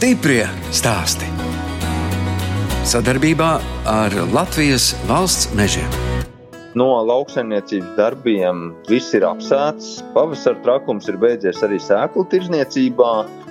Stiprie stāsti. Sadarbībā ar Latvijas valsts mežiem. No lauksaimniecības darbiem viss ir apsēts. Pavasara trakums ir beidzies arī sēklu tirzniecībā.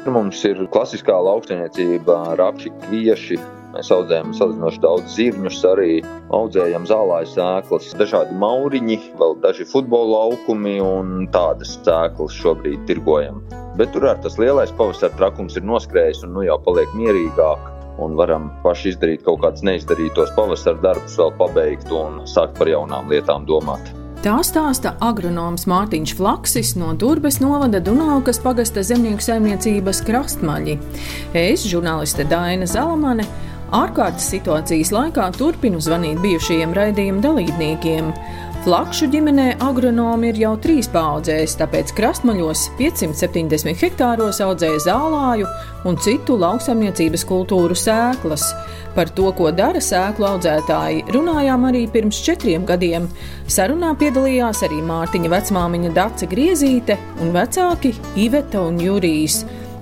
Mums ir klasiskā lauksaimniecība, rapši, kvieši, Mēs audzējam salīdzinoši daudz zirņus, arī audzējam zālājas sēklas, dažādi mauriņi, vēl daži futbola laukumi un tādas sēklas šobrīd tirgojam. Bet tur ar tas lielais pavasara trakums ir noskrējis un nu jau paliek mierīgāk. Un varam paši izdarīt kaut kādus neizdarītos pavasara darbus, vēl pabeigt un sākt par jaunām lietām domāt. Tā stāsta agronoms Mārtiņš Flaksis no Turbes novada Dunaukas pagasta zemnieku saimniecības krastmaļi. Es, žurnāliste Daina Zalamane, ārkārtas situācijas laikā turpinu zvanīt bijušajiem raidījuma dalībniekiem. Flakšu ģimenē agronomi ir jau trīs paudzēs, tāpēc krastmaļos 570 hektāros audzēja zālāju un citu lauksaimniecības kultūru sēklas. Par to, ko dara sēklu audzētāji, runājām arī pirms četriem gadiem. Sarunā piedalījās arī Mārtiņa vecmāmiņa Dace Griezīte un vecāki Iveta un Jurijs.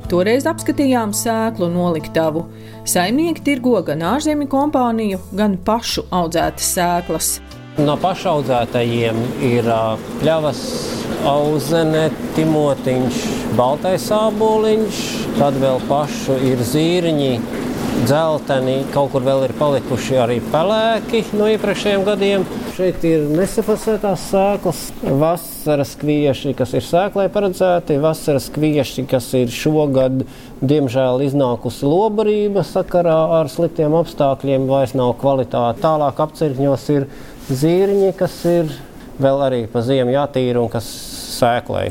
Toreiz apskatījām sēklu noliktavu. Saimnieki tirgo gan ārzemju kompāniju, gan pašu audzētas sēklas. No pašaudzētajiem ir pļavas, auzene, timotiņš, baltais āboliņš, tad vēl pašu ir zīriņi, dzelteni, kaut kur vēl ir palikuši arī pelēki no iepriekšējiem gadiem. Šeit ir nesafasētās sēklas, vasaras kvieši, kas ir sēklai paredzēti, vasaras kvieši, kas ir šogad, diemžēl, iznākusi lobarība sakarā ar sliktiem apstākļiem, vairs nav kvalitāte. Tālāk apcirkņos ir zīriņi, kas ir vēl arī pa ziemu jātīra un kas sēklai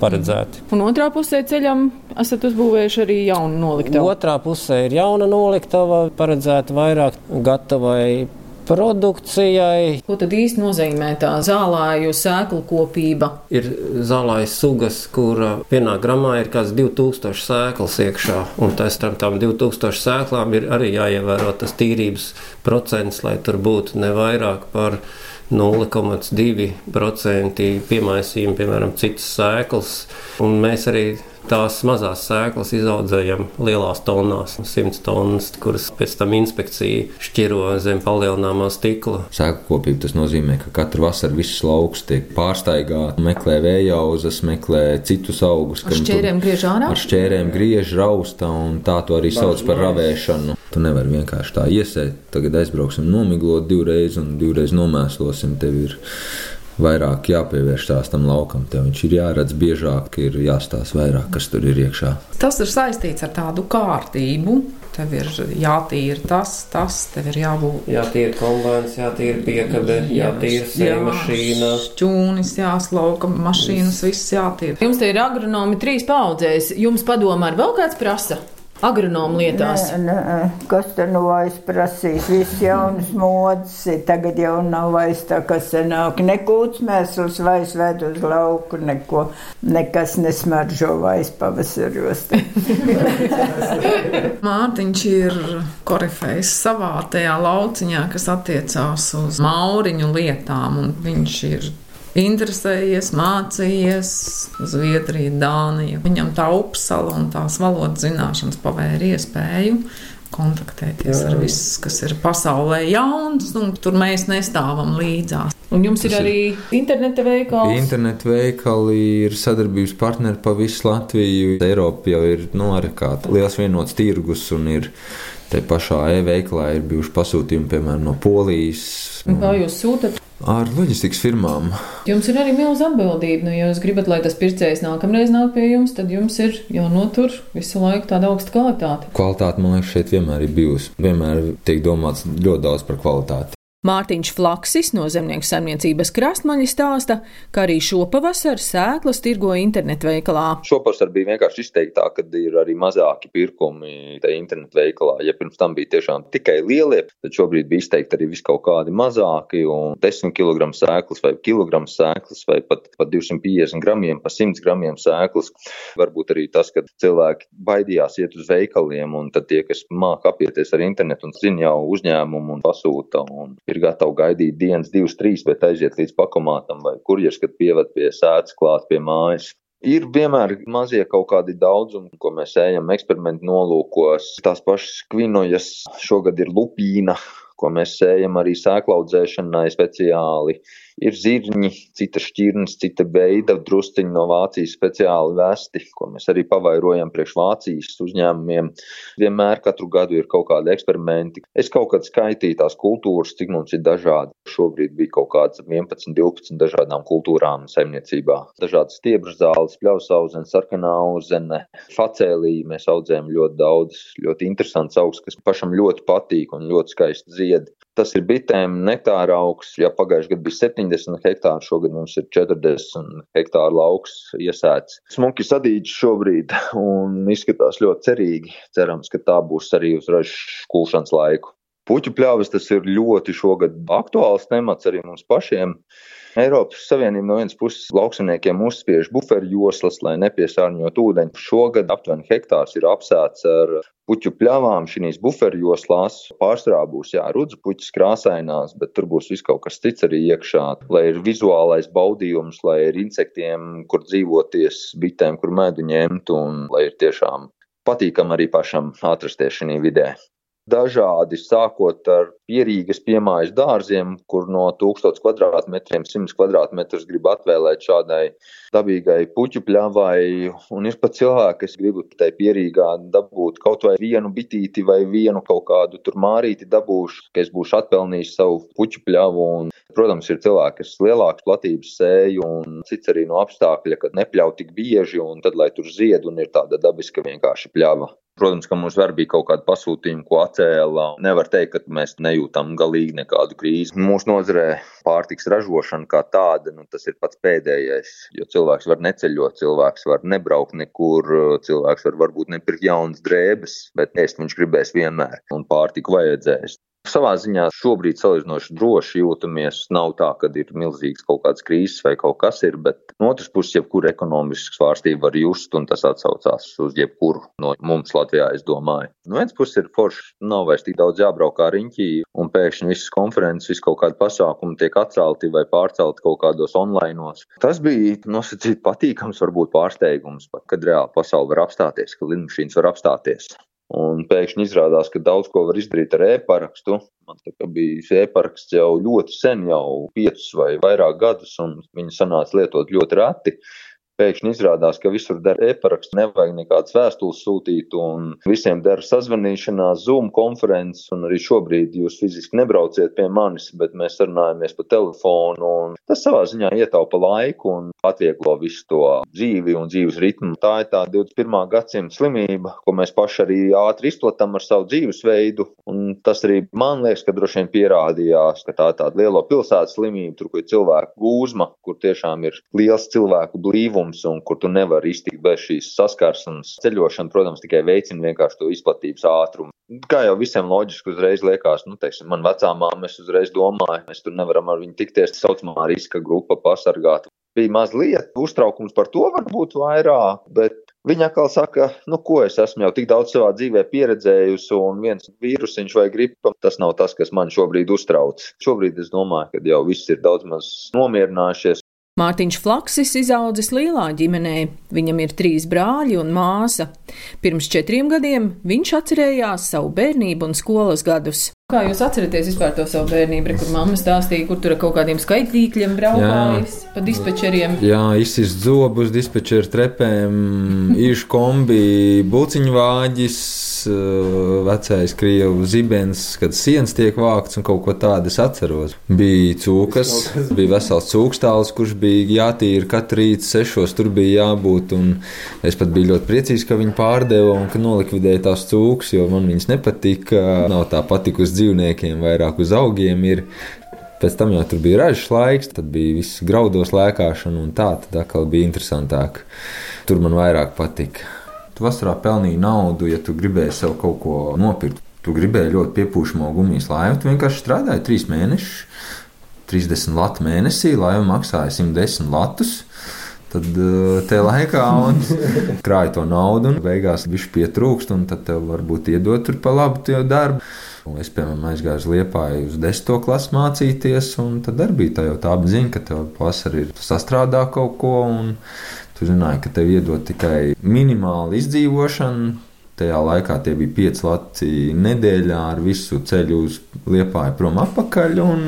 paredzēti. Un otrā pusē ceļam esat uzbūvējuši arī jaunu noliktavu. Otrā pusē ir jauna noliktava, paredzēta vairāk gatavai produkcijai. Ko tad īsti nozīmē tā zālāju sēklu kopība? Ir zālājas sugas, kur vienā gramā ir kāds 2000 sēklas iekšā, un tas tam, tam 2000 sēklām ir arī jāievēro tas tīrības procents, lai tur būtu ne vairāk par 0,2% piemaisījumi, piemēram, citas sēklas. Un mēs arī tās mazās sēklas izaudzējam lielās tonnās, 100 tonnas, kuras pēc tam inspekcija šķiro zem palielināmā stikla. Sēklu kopība tas nozīmē, ka katru vasaru viss lauks tiek pārstaigāts, meklē vējauzas, meklē citus augus. Ar šķērēm griež ārā? Ar šķērēm griež, rausta un tā to arī sauc par ravēšanu. Tu nevari vienkārši tā iesēt, tagad aizbrauksim nomiglot divreiz un divreiz nomēslosim tevi. Ir vairāk jāpievērš tās tam laukam. Tev viņš ir jāredz biežāk, ir jāstāsta vairāk, kas tur ir iekšā. Tas ir saistīts ar tādu kārtību. Tev ir jātīra tas, tas, tev ir jābūt. Jātīra kombinācija, jātīra piekabe, jātīra sēna mašīna. Šķūnis jāslauka, mašīnas viss jātīra. Jums te ir agronomi trīs paudzēs. Jums padomā ar vēl kāds prasa? Agronomu lietās? Nē, nē, kas tur nu vairs prasīs? Viss jaunas modas, tagad jau nav vairs tā, kas senāk. Nekūts mēsls vairs ved uz lauku, neko, nekas nesmaržo vairs pavasaros. Mārtiņš ir korifejs savā tajā lauciņā, kas attiecās uz mauriņu lietām, un viņš ir interesējies, mācījies, Zviedrija, Dānija. Viņam tā upsala un tās valodas zināšanas pavēra iespēju kontaktēties Jā. ar visu, kas ir pasaulē jauns, un tur mēs nestāvam līdzās. Un jums ir Tas arī ir interneta veikals? Interneta veikali ir sadarbības partneri pa visu Latviju. Eiropa jau ir nu, arī kā liels vienots tirgus un ir te pašā e-veikalā ir bijuši pasūtījumi, piemēram, no Polijas. Un kā jūs sūtat? Ar loģistikas firmām. Jums ir arī milzīga atbildība. Nu, ja jūs gribat, lai tas pircējs nākamreiz nāk pie jums, tad jums ir jānotur visu laiku tāda augsta kvalitāte. Kvalitāte, man liekas, šeit vienmēr ir bijusi. Vienmēr tiek domāts ļoti daudz par kvalitāti. Mārtiņš Flaksis no zemnieku saimniecības krastmaņa stāsta, ka arī šopavasar sēklas tirgo internetu veikalā. Šopavasar bija vienkārši izteiktāk, kad ir arī mazāki pirkumi tajā internetu veikalā. Ja pirms tam bija tiešām tikai lielie, tad šobrīd bija izteikti arī vis kaut kādi mazāki un 10 kg sēklas vai kilogramu sēklas vai pat, pat 250 gramiem pa 100 gramiem sēklas. Varbūt arī tas, ka cilvēki baidījās iet uz veikaliem un tad tie, kas māk apieties ar internetu un zina jau uzņēmumu un pasūta un ir ir gatavi gaidīt dienas, divas, trīs, bet aiziet līdz pakomātam vai kurjers, kad pieved pie sēdes klāt pie mājas. Ir vienmēr mazie kaut kādi daudzumi, ko mēs ejam eksperimentu nolūkos. Tās pašas kvinojas šogad ir lupīna, ko mēs sējam arī sēklaudzēšanai speciāli. Ir zirņi, cita šķirnes, cita veida drusciņi no Vācijas speciāli vesti, ko mēs arī pavairojam priekš Vācijas uzņēmumiem. Vienmēr katru gadu ir kaut kādi eksperimenti. Es kaut kad skaitīju tās kultūras, cik mums ir dažādi. Šobrīd bija kaut kāds 11, 12 dažādām kultūrām saimniecībā. Dažādas stiebras zāles, pļausauzene, sarkanā auzene, facēlī. Mēs audzējam ļoti daudz, ļoti interesants augs, kas pašam ļoti patīk un ļoti skaisti zied. Tas ir bitēm nektāra augs. Ja pagājušajā gadā bija 70 hektāri, šogad mums ir 40 hektāru lauks iesēts. Smuki sadīts šobrīd un izskatās ļoti cerīgi. Cerams, ka tā būs arī uz ražas kulšanas laiku. Puķu pļāvis tas ir ļoti šogad aktuāls temats arī mums pašiem. Eiropas Savienība no vienas puses lauksaimniekiem uzspiež buferu joslas, lai nepiesārņotu ūdeņu. Šogad aptuveni hektārs ir apsēts ar puķu pļavām šīs buferu joslās. Pārsvarā būs jā, rudzu puķis krāsainās, bet tur būs viss kaut kas cits arī iekšā, lai ir vizuālais baudījums, lai ir insektiem, kur dzīvoties, bitēm, kur medu ņemt un lai ir tiešām patīkam arī pašam atrasties šajā vidē dažādi, sākot ar pierīgas piemājas dārziem, kur no 1000 kvadrātmetriem 100 kvadrātmetrus grib atvēlēt šādai dabīgai puķu pļavai, un ir pat cilvēki, kas grib tai pierīgā dabūt kaut vai vienu bitīti vai vienu kaut kādu tur mārīti dabūšu, ka es būšu atpelnījis savu puķu pļavu, un, protams, ir cilvēki, kas lielākas platības sēju, un cits arī no apstākļa, kad nepļauj tik bieži, un tad, lai tur zied, un ir tāda dabiska vienkārši pļava. Protams, ka mums var bija kaut kāda pasūtījuma, ko atcēla. Nevar teikt, ka mēs nejūtam galīgi nekādu krīzi. Mūsu nozarē pārtiks ražošana kā tāda, nu, tas ir pats pēdējais. Jo cilvēks var neceļot, cilvēks var nebraukt nekur, cilvēks var varbūt nepirkt jaunas drēbes, bet ēst viņš gribēs vienmēr un pārtiku vajadzēs. Savā ziņā šobrīd salīdzinoši droši jūtamies. Nav tā, ka ir milzīgs kaut kāds krīzes vai kaut kas ir, bet no otras puses, jebkura ekonomiska svārstība var just, un tas atsaucās uz jebkuru no mums Latvijā, es domāju. No vienas puses ir forši, nav vairs tik daudz jābrauk kā riņķī, un pēkšņi visas konferences, viss kaut kādi pasākumi tiek atcelti vai pārcelti kaut kādos online. Tas bija nosacīt patīkams, varbūt pārsteigums, pat, kad reāli pasauli var apstāties, ka lidmašīnas var apstāties. Un pēkšņi izrādās, ka daudz ko var izdarīt ar e-parakstu. Man bija e-paraksts jau ļoti sen, jau piecus vai vairāk gadus, un viņi sanāca lietot ļoti reti pēkšņi izrādās, ka visur der e-parakstu, nevajag nekādas vēstules sūtīt, un visiem der sazvanīšanās, Zoom konferences, un arī šobrīd jūs fiziski nebrauciet pie manis, bet mēs sarunājamies pa telefonu, un tas savā ziņā ietaupa laiku un atvieglo visu to dzīvi un dzīves ritmu. Tā ir tā 21. gadsimta slimība, ko mēs paši arī ātri izplatām ar savu dzīvesveidu, un tas arī man liekas, ka droši vien pierādījās, ka tā ir tāda lielo pilsētu slimība, tur, kur ir cilvēku gūzma, kur tiešām ir liels cilvēku blīvums dziļums un kur tu nevari iztikt bez šīs saskarsmes. Ceļošana, protams, tikai veicina vienkārši to izplatības ātrumu. Kā jau visiem loģiski uzreiz liekas, nu, teiksim, man vecā māma, es uzreiz domāju, mēs tur nevaram ar viņu tikties, tā saucamā riska grupa pasargāt. Bija mazliet uztraukums par to, varbūt vairāk, bet Viņa atkal saka, nu, ko es esmu jau tik daudz savā dzīvē pieredzējusi, un viens vīrusiņš vai gripa, tas nav tas, kas man šobrīd uztrauc. Šobrīd es domāju, ka jau viss ir daudz maz nomierinājušies, Mārtiņš Flaksis izaudzis lielā ģimenē. Viņam ir trīs brāļi un māsa. Pirms četriem gadiem viņš atcerējās savu bērnību un skolas gadus. Kā jūs atceraties vispār to savu bērnību, kur mamma stāstīja, kur tur ar kaut kādiem skaitīkļiem braukājis pa dispečeriem? Jā, izsist zobus, dispečeru trepēm, īšu kombi, buciņu vāģis, eh, vecais krievu zibens, kad sienas tiek vākts un kaut ko tādu es atceros. Bija cūkas, bija vesels cūkstāls, kurš bija jātīra katru rītu sešos, tur bija jābūt, un es pat biju ļoti priecīgs, ka viņi pārdeva un ka nolikvidēja tās cūkas, jo man viņas nepatika, nav tā patikusi dzīvniekiem, vairāk uz augiem ir. Pēc tam jau tur bija ražas laiks, tad bija viss graudos lēkāšana un tā, tad atkal bija interesantāk. Tur man vairāk patika. Tu vasarā pelnīji naudu, ja tu gribēji sev kaut ko nopirkt. Tu gribēji ļoti piepūšamo gumijas laivu, tu vienkārši strādāji trīs mēnešus, 30 latu mēnesī, laiva maksāja 110 latus. Tad uh, te laikā krāja to naudu, un beigās viņš pietrūkst, un tad tev varbūt iedot tur pa labu darbu. Es, piemēram, aizgāju uz Liepāju uz desmito klasu mācīties, un tad arī bija tā jau tā apziņa, ka tev vasarā ir sastrādā kaut ko, un Tu zināji, ka tev iedod tikai minimālu izdzīvošanu, Tajā laikā tie bija pieci lati nedēļā ar visu ceļu uz Liepāju prom atpakaļ. Un,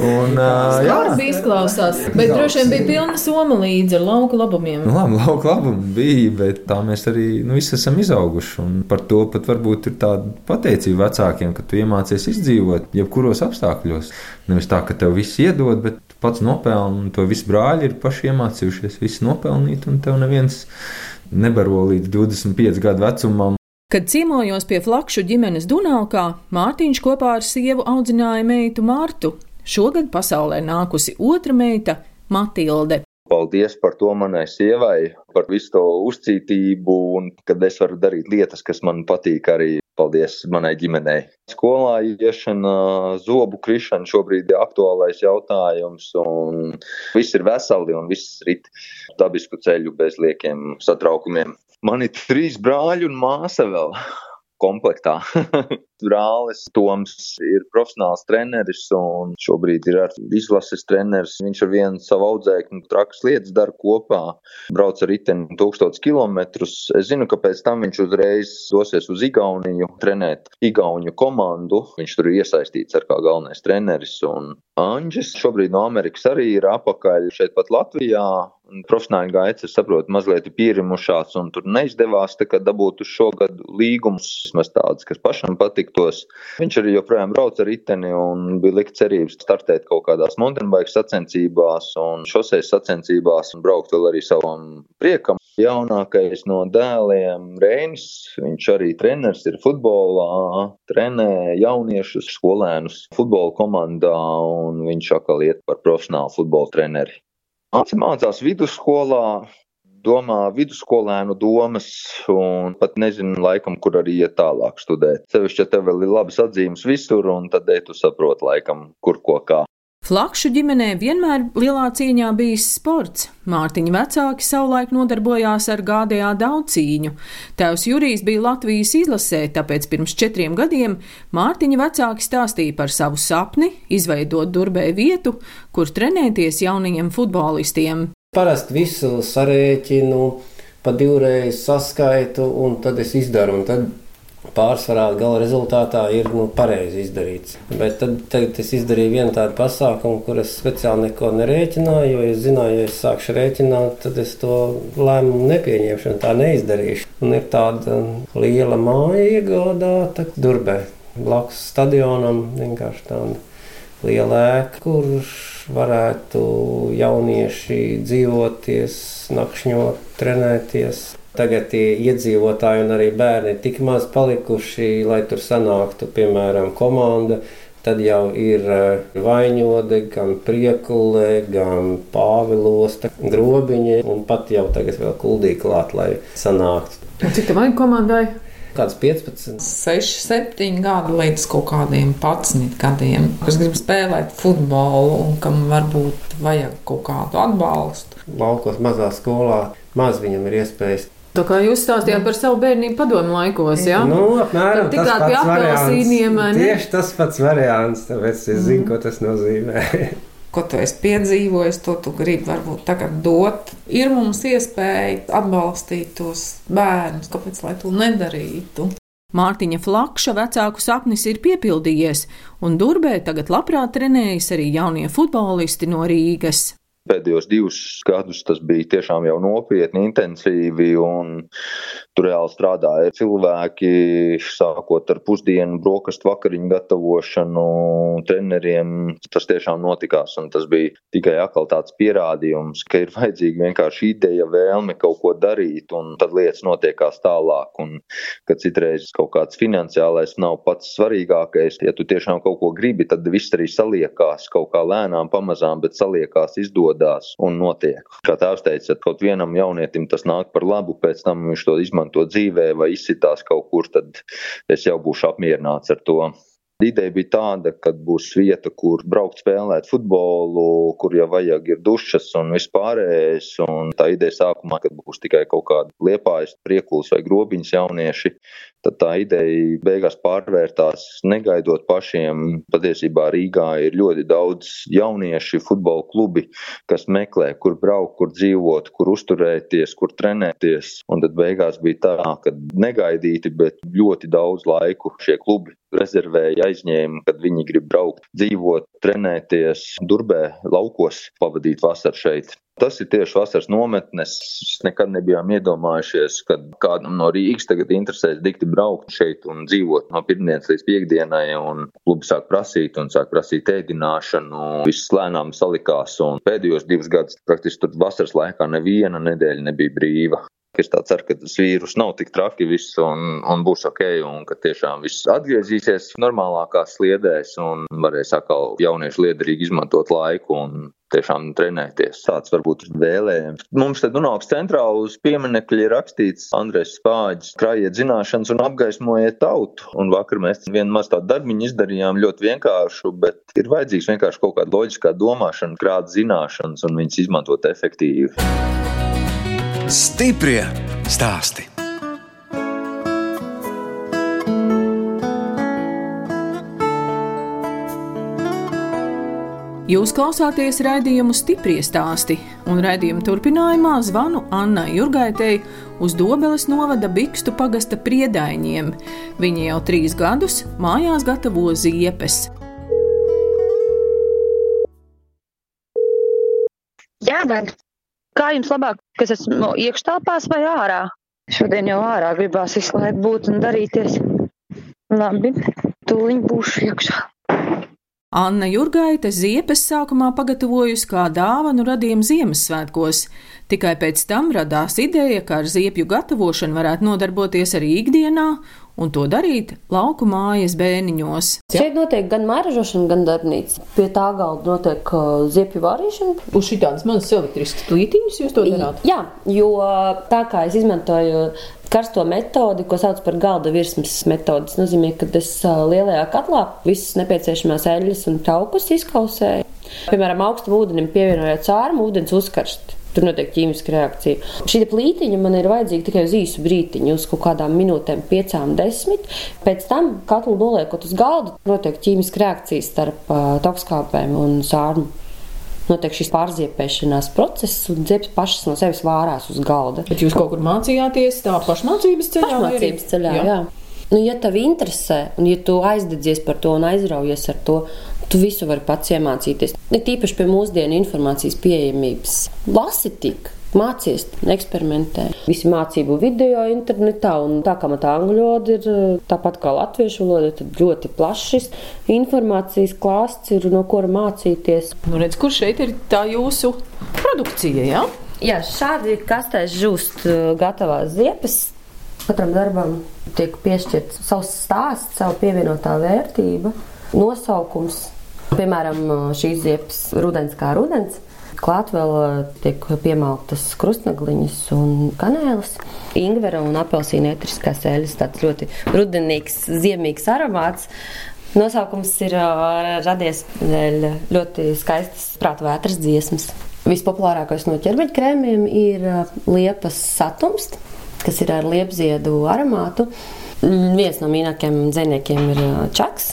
un, jā, tas izklausās. Bet droši vien bija pilna soma līdzi ar lauku labumiem. Nu, labi, lauku labumi bija, bet tā mēs arī nu, visi esam izauguši. Un par to pat varbūt ir tāda pateicība vecākiem, ka tu iemācies izdzīvot jebkuros apstākļos. Nevis tā, ka tev viss iedod, bet pats nopelni, un to visi brāļi ir paši iemācījušies, visi nopelnīt, un tev neviens nebaro līdz 25 gadu vecumam. Kad ciemojos pie Flakšu ģimenes Dunalkā, Mārtiņš kopā ar sievu audzināja meitu Mārtu. Šogad pasaulē nākusi otra meita - Matilde. Paldies par to manai sievai, par visu to uzcītību, un kad es varu darīt lietas, kas man patīk arī Paldies manai ģimenei. Skolā iešana, zobu krišana šobrīd ir aktuālais jautājums, un viss ir veseli un viss rit dabisku ceļu bez liekiem satraukumiem. Man ir trīs brāļi un māsa vēl komplektā. Brālis Toms ir profesionāls treneris un šobrīd ir ar izlases treneris. Viņš ar vienu savu audzēkni trakas lietas dara kopā, brauc ar riteni tūkstotis kilometrus. Es zinu, ka pēc tam viņš uzreiz dosies uz Igauniju trenēt Igauņu komandu. Viņš tur ir iesaistīts ar kā galvenais treneris un Anģis šobrīd no Amerikas arī ir apakaļ šeit pat Latvijā. Profesionāli gaitas, es saprotu, mazliet ir pierimušās, un tur neizdevās dabūt uz šo gadu līgumus, vismaz tādas, kas pašam patiktos. Viņš arī joprojām brauc ar riteni un bija likt cerības startēt kaut kādās mountainbike sacensībās un šoseis sacensībās un braukt vēl arī savam priekam. Jaunākais no dēliem Reinis, viņš arī treneris ir futbolā, trenē jauniešus, skolēnus futbola komandā un viņš atkal iet par profesionālu futbola treneri. Mācās vidusskolā, domā vidusskolēnu domas un pat nezinu, laikam, kur arī iet tālāk studēt. Sevišķi, ja tev vēl ir labas atzīmes visur, un tad ej tu saproti, laikam, kur ko kā. Flakšu ģimenē vienmēr lielā cieņā bijis sports. Mārtiņa vecāki savulaik nodarbojās ar GDA daudzcīņu. Tēvs Jurijs bija Latvijas izlasē, tāpēc pirms četriem gadiem Mārtiņa vecāki stāstīja par savu sapni izveidot Durbē vietu, kur trenēties jaunajiem futbolistiem. Parasti visu sarēķinu, pa divreiz saskaitu, un tad es izdaru. Tad pārsvarā gala rezultātā ir nu, pareizi izdarīts. Bet tad, tagad es izdarīju vienu tādu pasākumu, kur es speciāli neko nerēķināju, jo es zināju, ja es sākšu rēķināt, tad es to lēmumu nepieņemšu un tā neizdarīšu. Un ir tāda liela māja iegādāta Durbē, blakus stadionam, vienkārši tāda liela ēka, kur varētu jaunieši dzīvoties, nakšņot, trenēties. Tagad tie iedzīvotāji un arī bērni ir tik maz palikuši, lai tur sanāktu, piemēram, komanda. Tad jau ir eh, vaņode, gan priekule, gan pāvilosta, grobiņi un pat jau tagad vēl kuldīgi klāt, lai sanāktu. Cik tā vajag komandai? Kāds 15, 6, 7 gadi līdz kaut kādiem 11 gadiem, kas grib spēlēt futbolu un kam varbūt vajag kaut kādu atbalstu. Laukos mazā skolā maz viņam ir iespējas Tā kā jūs stāstījāt par savu bērnību padomu laikos, jā? Nu, apmēram Tad tikāt pie apelsīniem, ne? Tieši tas pats variants, tāpēc es zinu, mm. ko tas nozīmē. ko tu esi piedzīvojis, to tu gribi varbūt tagad dot. Ir mums iespēja atbalstīt tos bērnus, kāpēc lai to nedarītu. Mārtiņa Flakša vecāku sapnis ir piepildījies, un Durbē tagad labprāt trenējas arī jaunie futbolisti no Rīgas. Pēdējos divus gadus tas bija tiešām jau nopietni, intensīvi, un tur reāli strādāja cilvēki, sākot ar pusdienu, brokastu vakariņu gatavošanu, treneriem. Tas tiešām notikās, un tas bija tikai atkal tāds pierādījums, ka ir vajadzīga vienkārši ideja, vēlme kaut ko darīt, un tad lietas notiekās tālāk. Un, ka citreiz kaut kāds finansiālais nav pats svarīgākais. Ja tu tiešām kaut ko gribi, tad viss arī saliekās kaut kā lēnām, pamazām, bet saliekās izdodas un notiek. Kā tēvs teica, kaut vienam jaunietim tas nāk par labu, pēc tam viņš to izmanto dzīvē vai izsitās kaut kur, tad es jau būšu apmierināts ar to. Ideja bija tāda, ka būs vieta, kur braukt spēlēt futbolu, kur jau vajag ir dušas un vispārējais. Un tā ideja sākumā, kad būs tikai kaut kāda liepājas, priekulis vai grobiņas jaunieši, Tad tā ideja beigās pārvērtās negaidot pašiem. Patiesībā Rīgā ir ļoti daudz jaunieši futbola klubi, kas meklē, kur braukt, kur dzīvot, kur uzturēties, kur trenēties. Un tad beigās bija tā, ka negaidīti, bet ļoti daudz laiku šie klubi rezervēja, aizņēma, kad viņi grib braukt, dzīvot, trenēties, durbē, laukos, pavadīt vasaru šeit. Tas ir tieši vasaras nometnes. Nekad nebijām iedomājušies, ka kādam no Rīgas tagad interesēs dikti braukt šeit un dzīvot no pirmdienas līdz piekdienai. Klubi sāk prasīt un sāk prasīt ēdināšanu. Viss lēnām salikās un pēdējos divus gadus praktiski tur vasaras laikā neviena nedēļa nebija brīva. Es tā ceru, ka tas vīrus nav tik traki viss un, un būs ok, un ka tiešām viss atgriezīsies normālākās sliedēs un varēs atkal jaunieši liederīgi izmantot laiku un tiešām trenēties. Tāds varbūt vēlējums. Mums te Dunāks centrā uz pieminekļa ir rakstīts Andrēs Spāģis, krājiet zināšanas un apgaismojiet tautu. Un vakar mēs vienu maz tādu darbiņu izdarījām ļoti vienkāršu, bet ir vajadzīgs vienkārši kaut kāda loģiskā domāšana, krāt zināšanas un viņas izmantot efektīvi. Stiprie stāsti. Jūs klausāties raidījumu stipri stāstī, un raidījuma turpinājumā zvanu Annai Jurgaitei uz Dobeles novada Bikstu pagasta priedaiņiem. Viņa jau trīs gadus mājās gatavo ziepes. Jā, bet kā jums labāk, kas esmu iekštelpās vai ārā? Šodien jau ārā gribās visu laiku būt un darīties. Labi, tūliņ būšu iekšā. Anna Jurgaita ziepes sākumā pagatavojusi kā dāvanu radījumu Ziemassvētkos, tikai pēc tam radās ideja, ka ar ziepju gatavošanu varētu nodarboties arī ikdienā un to darīt lauku mājas bēniņos. Šeit notiek gan mēražošana, gan darbnīca. Pie tā galda notiek uh, ziepju vārīšana. Uz šādas mazas elektriskas plītiņas jūs to darāt? Jā, jo tā kā es izmantoju karsto metodi, ko sauc par galda virsmas metodi. Tas nozīmē, ka es uh, lielajā katlā visas nepieciešamās eļļas un traukus izkausēju. Piemēram, augstam ūdenim pievienojot cārmu, ūdens uzkarst. Tur notiek ķīmiska reakcija. Šī plītiņa man ir vajadzīga tikai uz īsu brīdiņu, uz kaut kādām minūtēm, piecām, desmit. Pēc tam katlu noliekot uz galda, notiek ķīmiska reakcija starp uh, tokskāpēm un sārmu. Notiek šis pārziepēšanās process, un ziepes pašas no sevis vārās uz galda. Bet jūs kaut kur mācījāties tā pašmācības ceļā? Pašmācības ceļā, jā. jā. Nu, ja tev interesē, un ja tu aizdedzies par to un aizraujies ar to, tu visu vari pats iemācīties. Ne tīpaši pie mūsdienu informācijas pieejamības. Lasi tik! Mācies, eksperimentē. Visi mācību video internetā, un tā kā man tā angļu valoda ir tāpat kā latviešu valoda, tad ļoti plašs informācijas klāsts ir, no kura mācīties. Nu, redz, kur šeit ir tā jūsu produkcija, jā? Jā, šādi kastēs žūst gatavās ziepes. Katram darbam tiek piešķirts savs stāsts, savu pievienotā vērtība, nosaukums, Piemēram, šīs ziepes rudens kā rudens. Klāt vēl tiek piemaltas krustnagliņas un kanēlis. Ingvera un apelsīna etriskās eļas, tāds ļoti rudenīgs, ziemīgs aromāts. Nosaukums ir radies dēļ ļoti skaistas prāta vētras dziesmas. Vispopulārākais no ķermeņa krēmiem ir liepas satums, kas ir ar liepziedu aromātu. Viens no mīļākajiem dziniekiem ir čaks,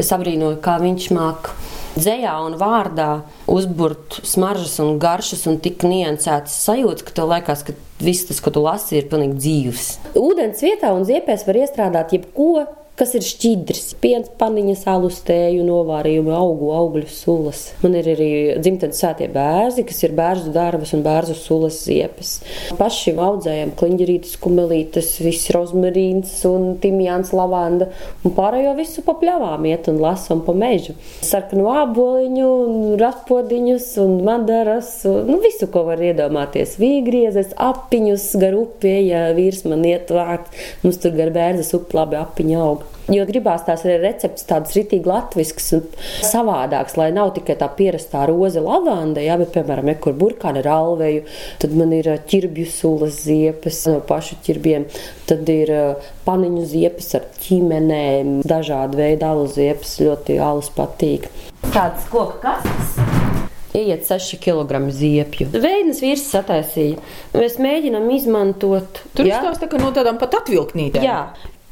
Es abrīnoju, kā viņš māk dzējā un vārdā uzburt smaržas un garšas un tik niansētas sajūtas, ka tev liekas, ka viss tas, ko tu lasi, ir pilnīgi dzīves. Ūdens vietā un ziepēs var iestrādāt jebko, kas ir šķidrs. Piens, paniņas, alus, tēju, novārījumi, augu, augļu sulas. Man ir arī dzimtenes sētie bērzi, kas ir bērzu darbas un bērzu sulas ziepes. Paši audzējam kliņģerītes, kumelītes, viss rozmarīns un timjāns, lavanda un pārējo visu pa pļavām iet un lasam pa mežu. Sarkanu āboliņu, ratpodiņus un madaras, un, nu visu, ko var iedomāties. Vīgriezes, apiņus gar upē, ja vīrs man iet vākt, mums tur gar bērzes upi labi apiņu aug. Jo gribās tās arī receptes tādas ritīgi latviskas un savādākas, lai nav tikai tā pierastā roze lavanda, jā, bet, piemēram, ja kur burkāna ar alveju, tad man ir ķirbju sulas ziepes no pašu ķirbiem, tad ir paniņu ziepes ar ķīmenēm, dažādi veidi alu ziepes, ļoti alus patīk. Tāds koka kastes iet 6 kg ziepju. Veidnes vīrs sataisīja. Mēs mēģinām izmantot. Tur izstāsta, ka no tādām pat atvilknītēm. Jā,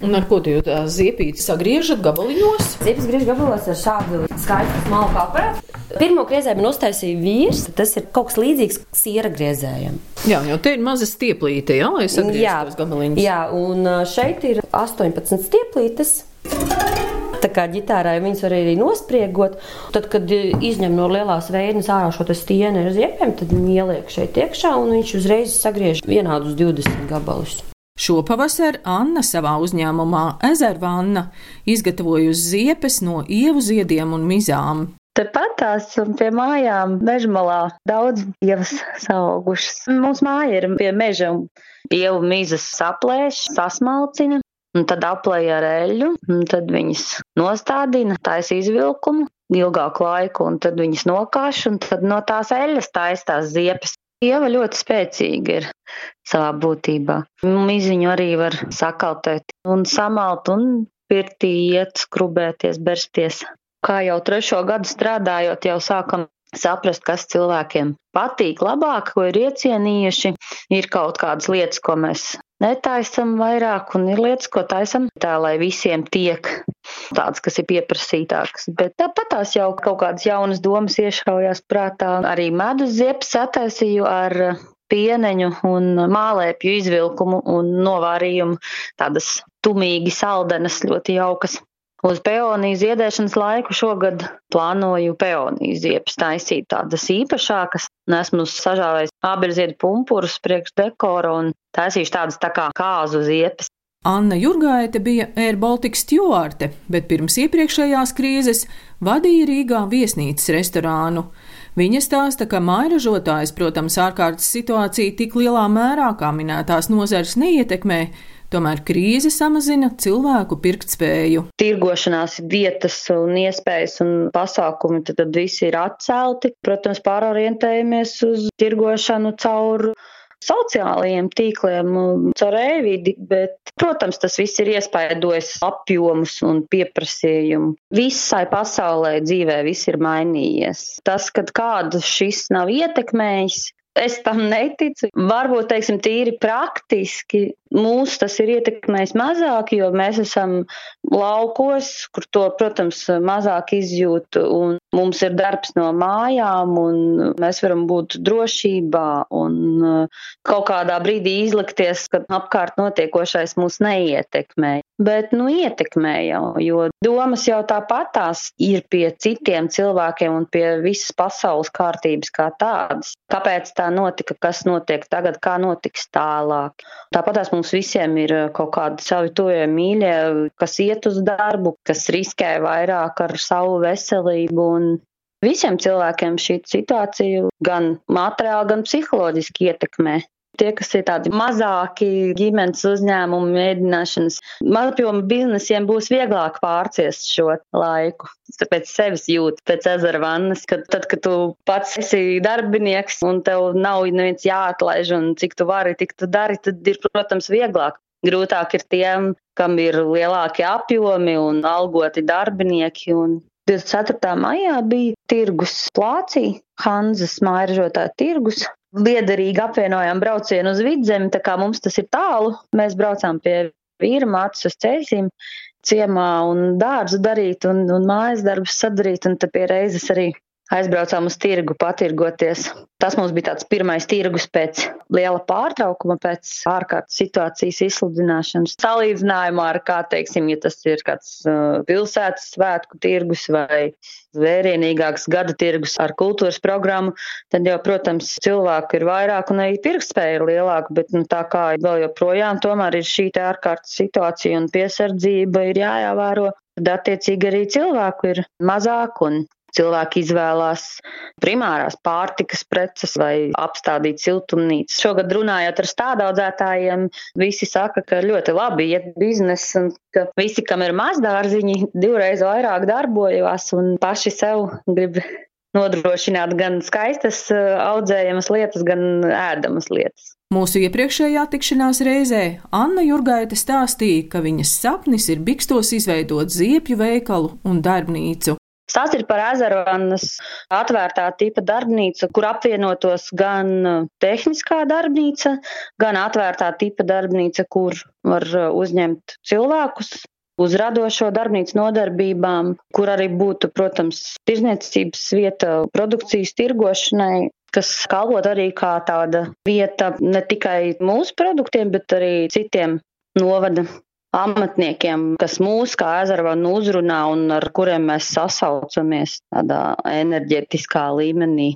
Un ar ko jūs tās ziepītes sagriežat gabaliņos? Ziepes griež gabalos ar šādu skaistu smalku aparātu. Pirmo griezēju man uztaisīja vīrs. Tas ir kaut kas līdzīgs siera griezējam. Jā, jau te ir maza stieplīte, jā, lai sagriežtu tos gabaliņus. Jā, un šeit ir 18 stieplītes. Tā kā ģitārai viņas var arī nospriegot. Tad, kad izņem no lielās veidnes ārā šo stieni ar ziepēm, tad viņi ieliek šeit iekšā un viņš uzreiz sagriež vienādus 20 gabalus. Šopavasar Anna savā uzņēmumā Ezervanna izgatavojusi ziepes no ievu ziediem un mizām. Tepat tās pie mājām, mežmalā, daudz ievas augušas. Mums māja ir pie meža, un ievu mizas saplēš, sasmalcina, un tad aplēja ar eļļu, un tad viņas nostādina, taisa izvilkumu ilgāku laiku, un tad viņas nokāš, un tad no tās eļļas taisa tās ziepes. Ieva ļoti spēcīga ir savā būtībā. Miziņu arī var sakaltēt un samalt un pirtī iet, skrubēties, bersties. Kā jau trešo gadu strādājot, jau sākam saprast, kas cilvēkiem patīk labāk, ko ir iecienījuši. Ir kaut kādas lietas, ko mēs netaisam vairāk, un ir lietas, ko taisam tā, lai visiem tiek tāds, kas ir pieprasītāks. Bet tāpat tās jau kaut kādas jaunas domas iešaujās prātā. Arī medus ziepes attaisīju ar pieneņu un mālēpju izvilkumu un novārījumu tādas tumīgi saldenas, ļoti jaukas. Uz peoniju ziedēšanas laiku šogad plānoju peoniju ziepes taisīt tādas īpašākas. Esmu sažāvējis ābeļziedu pumpurus priekš dekora un taisīšu tādas tā kā kāzu ziepes. Anna Jurgaite bija Air Baltica stjuārte, bet pirms iepriekšējās krīzes vadīja Rīgā viesnīcas restorānu. Viņa stāsta, ka mairažotājs, protams, ārkārtas situācija tik lielā mērā kā minētās nozares neietekmē, Tomēr krīze samazina cilvēku pirktspēju. Tirgošanās vietas un iespējas un pasākumi tad, tad visi ir atcelti. Protams, pārorientējamies uz tirgošanu caur sociālajiem tīkliem, caur e-vidi, bet, protams, tas viss ir iespaidojis apjomus un pieprasījumu. Visai pasaulē dzīvē viss ir mainījies. Tas, kad kādu šis nav ietekmējis, Es tam neticu. Varbūt, teiksim, tīri praktiski mūs tas ir ietekmējis mazāk, jo mēs esam laukos, kur to, protams, mazāk izjūt, un mums ir darbs no mājām, un mēs varam būt drošībā un uh, kaut kādā brīdī izlikties, ka apkārt notiekošais mūs neietekmē. Bet, nu, ietekmē jau, jo domas jau tāpatās ir pie citiem cilvēkiem un pie visas pasaules kārtības kā tādas. Kāpēc tā notika, kas notiek tagad, kā notiks tālāk? Tāpatās mums visiem ir kaut kādi savi tuvie mīļie, kas iet uz darbu, kas riskē vairāk ar savu veselību un Visiem cilvēkiem šī situācija gan materiāli, gan psiholoģiski ietekmē. Tie, kas ir tādi mazāki ģimenes uzņēmumi, mēģināšanas, mazapjoma biznesiem būs vieglāk pārciest šo laiku. Pēc sevis jūt, pēc ezera vannas, kad tad, kad tu pats esi darbinieks un tev nav neviens jāatlaiž un cik tu vari, tik tu dari, tad ir, protams, vieglāk. Grūtāk ir tiem, kam ir lielāki apjomi un algoti darbinieki. Un 24. maijā bija tirgus plācī, Hanzas mājražotāja tirgus, liederīgi apvienojām braucienu uz vidzemi, tā kā mums tas ir tālu. Mēs braucām pie vīra mātes uz ceļiem, ciemā un dārzu darīt un, un mājas darbus sadarīt, un tad pie reizes arī aizbraucām uz tirgu patirgoties. Tas mums bija tāds pirmais tirgus pēc liela pārtraukuma, pēc ārkārtas situācijas izsludināšanas. Salīdzinājumā ar, kā teiksim, ja tas ir kāds uh, pilsētas svētku tirgus vai vērienīgāks gada tirgus ar kultūras programmu, tad jau, protams, cilvēku ir vairāk un arī pirkstspēja ir lielāka, bet nu, tā kā vēl joprojām tomēr ir šī ārkārtas situācija un piesardzība ir jāievēro, tad attiecīgi arī cilvēku ir mazāk un Cilvēki izvēlās primārās pārtikas preces vai apstādīt siltumnīcas. Šogad runājot ar stādaudzētājiem, visi saka, ka ļoti labi iet biznesa un ka visi, kam ir mazdārziņi, divreiz vairāk darbojās un paši sev grib nodrošināt gan skaistas audzējamas lietas, gan ēdamas lietas. Mūsu iepriekšējā tikšanās reizē Anna Jurgaita stāstīja, ka viņas sapnis ir Bikstos izveidot ziepju veikalu un darbnīcu. Tas ir par ezervanas atvērtā tipa darbnīcu, kur apvienotos gan tehniskā darbnīca, gan atvērtā tipa darbnīca, kur var uzņemt cilvēkus uz radošo darbnīcu nodarbībām, kur arī būtu, protams, tirzniecības vieta produkcijas tirgošanai, kas kalpot arī kā tāda vieta ne tikai mūsu produktiem, bet arī citiem novada amatniekiem, kas mūs kā ezervanu uzrunā un ar kuriem mēs sasaucamies tādā enerģetiskā līmenī.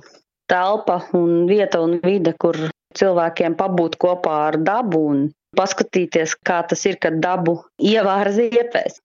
Telpa un vieta un vide, kur cilvēkiem pabūt kopā ar dabu un paskatīties, kā tas ir, kad dabu ievāra ziepēs.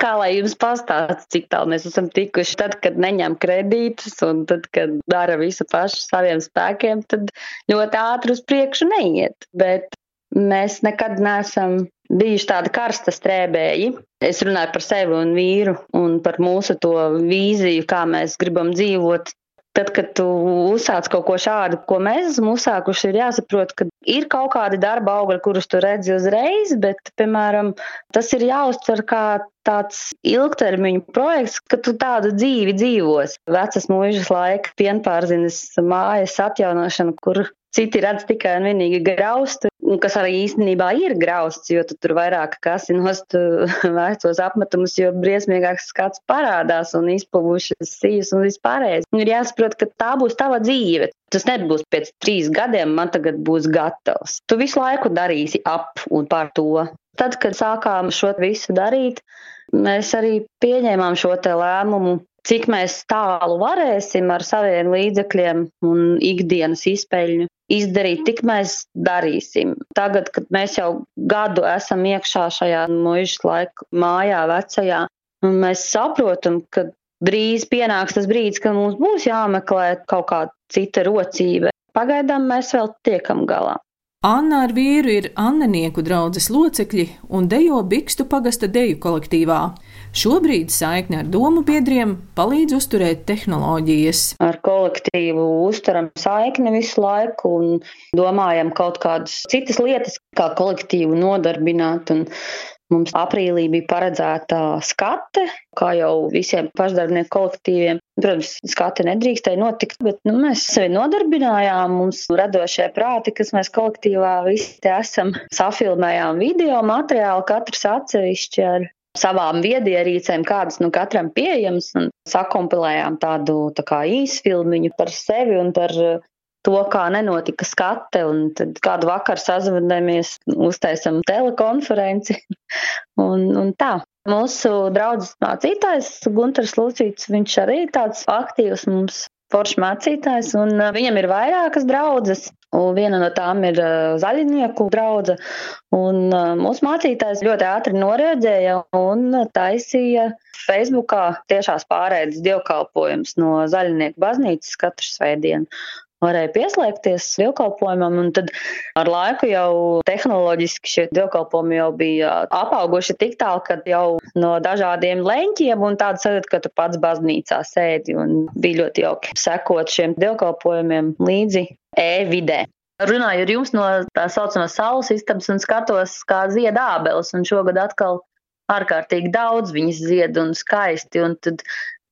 Kā lai jums pastāsta, cik tālu mēs esam tikuši, tad, kad neņem kredītus un tad, kad dara visu pašu saviem spēkiem, tad ļoti ātri uz priekšu neiet. Bet mēs nekad neesam bijuši tādi karsta strēbēji. Es runāju par sevi un vīru un par mūsu to vīziju, kā mēs gribam dzīvot. Tad, kad tu uzsāc kaut ko šādu, ko mēs esam uzsākuši, ir jāsaprot, ka ir kaut kādi darba augļi, kurus tu redzi uzreiz, bet, piemēram, tas ir jāuztver kā tāds ilgtermiņa projekts, ka tu tādu dzīvi dzīvos. Vecas mūžas laika pienpārzinas mājas atjaunošana, kur citi redz tikai un vienīgi graustu, kas arī īstenībā ir grausts, jo tu tur vairāk kasi nost vecos apmetumus, jo briesmīgāks skats parādās un izpuvušas sijas un vispārējais. Ir jāsaprot, ka tā būs tava dzīve. Tas nebūs pēc trīs gadiem, man tagad būs gatavs. Tu visu laiku darīsi ap un par to. Tad, kad sākām šo visu darīt, mēs arī pieņēmām šo lēmumu cik mēs tālu varēsim ar saviem līdzekļiem un ikdienas izpeļņu izdarīt, tik mēs darīsim. Tagad, kad mēs jau gadu esam iekšā šajā mūža laika mājā, vecajā, mēs saprotam, ka drīz pienāks tas brīdis, kad mums būs jāmeklē kaut kāda cita rocība. Pagaidām mēs vēl tiekam galā. Anna ar vīru ir Annenieku draudzes locekļi un dejo Bikstu pagasta deju kolektīvā. Šobrīd saikne ar domu biedriem palīdz uzturēt tehnoloģijas. Ar kolektīvu uzturam saikni visu laiku un domājam kaut kādas citas lietas, kā kolektīvu nodarbināt. Un Mums aprīlī bija paredzēta skate, kā jau visiem pašdarbnieku kolektīviem. Protams, skate nedrīkstēja notikt, bet nu, mēs sevi nodarbinājām. Mums radošie prāti, kas mēs kolektīvā visi te esam, safilmējām video materiālu, katrs atsevišķi ar savām viedierīcēm, kādas nu katram pieejamas, un sakompilējām tādu tā kā īsfilmiņu par sevi un par to, kā nenotika skate, un tad kādu vakaru sazvanāmies, uztaisam telekonferenci un, un tā. Mūsu draugs mācītājs Gunters Lucīts, viņš arī tāds aktīvs mums foršs mācītājs, un uh, viņam ir vairākas draudzes. Un viena no tām ir uh, zaļnieku drauga. Uh, mūsu mācītājs ļoti ātri noreaģēja un taisīja Facebookā tiešās pārēdes dievkalpojums no zaļnieku baznīcas katru svētdienu varēja pieslēgties dievkalpojumam, un tad ar laiku jau tehnoloģiski šie dievkalpojumi jau bija apauguši tik tālu, ka jau no dažādiem leņķiem un tāda sajūta, ka tu pats baznīcā sēdi, un bija ļoti jauki sekot šiem dievkalpojumiem līdzi e-vidē. Runāju ar jums no tā saucamās saules istabas un skatos, kā zied ābeles, un šogad atkal ārkārtīgi daudz viņas zied un skaisti, un tad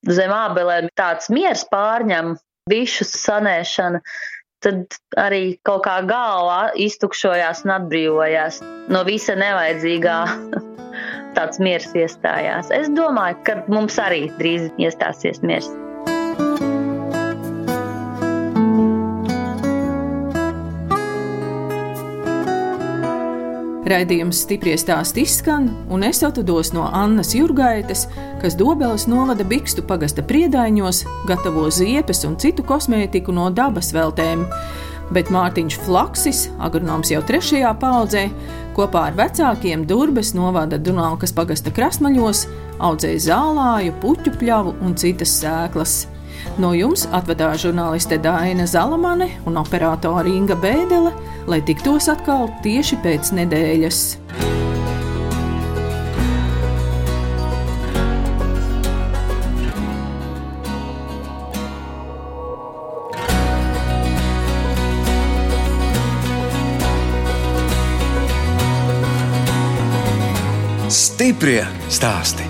zem ābelēm tāds miers pārņem, bišu sanēšana, tad arī kaut kā galva iztukšojās un atbrīvojās no visa nevajadzīgā. Tāds miers iestājās. Es domāju, ka mums arī drīz iestāsies miers. Raidījums stipri stāst izskan, un es atvados no Annas Jurgaites, kas Dobeles novada Bikstu pagasta priedaiņos, gatavo ziepes un citu kosmētiku no dabas veltēm. Bet Mārtiņš Flaksis, agronoms jau trešajā paudzē, kopā ar vecākiem Durbes novada Dunākas pagasta krasmaļos, audzēja zālāju, puķu pļavu un citas sēklas. No jums atvedā žurnāliste Dāna Zalamane un operātore Inga Bēdele, lai tiktos atkal tieši pēc nedēļas. Stiprie stāsti.